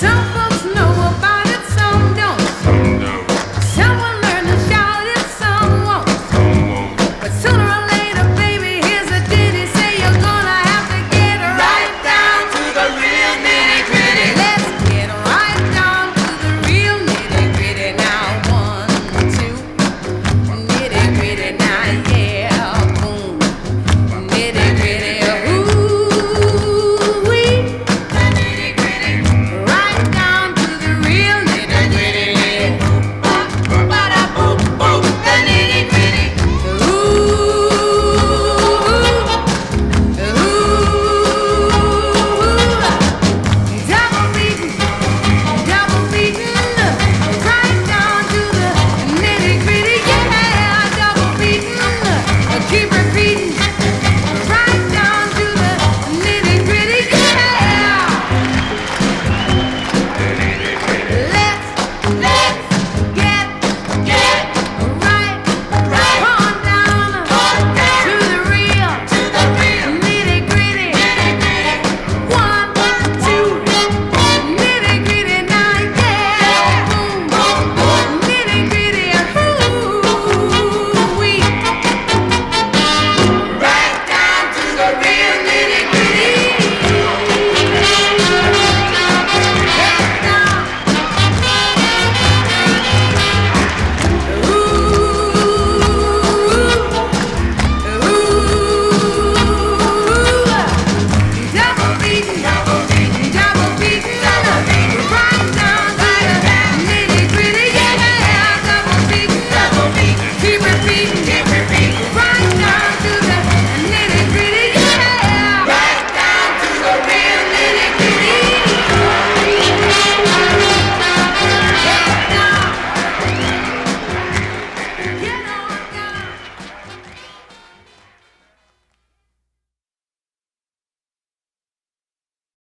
Don't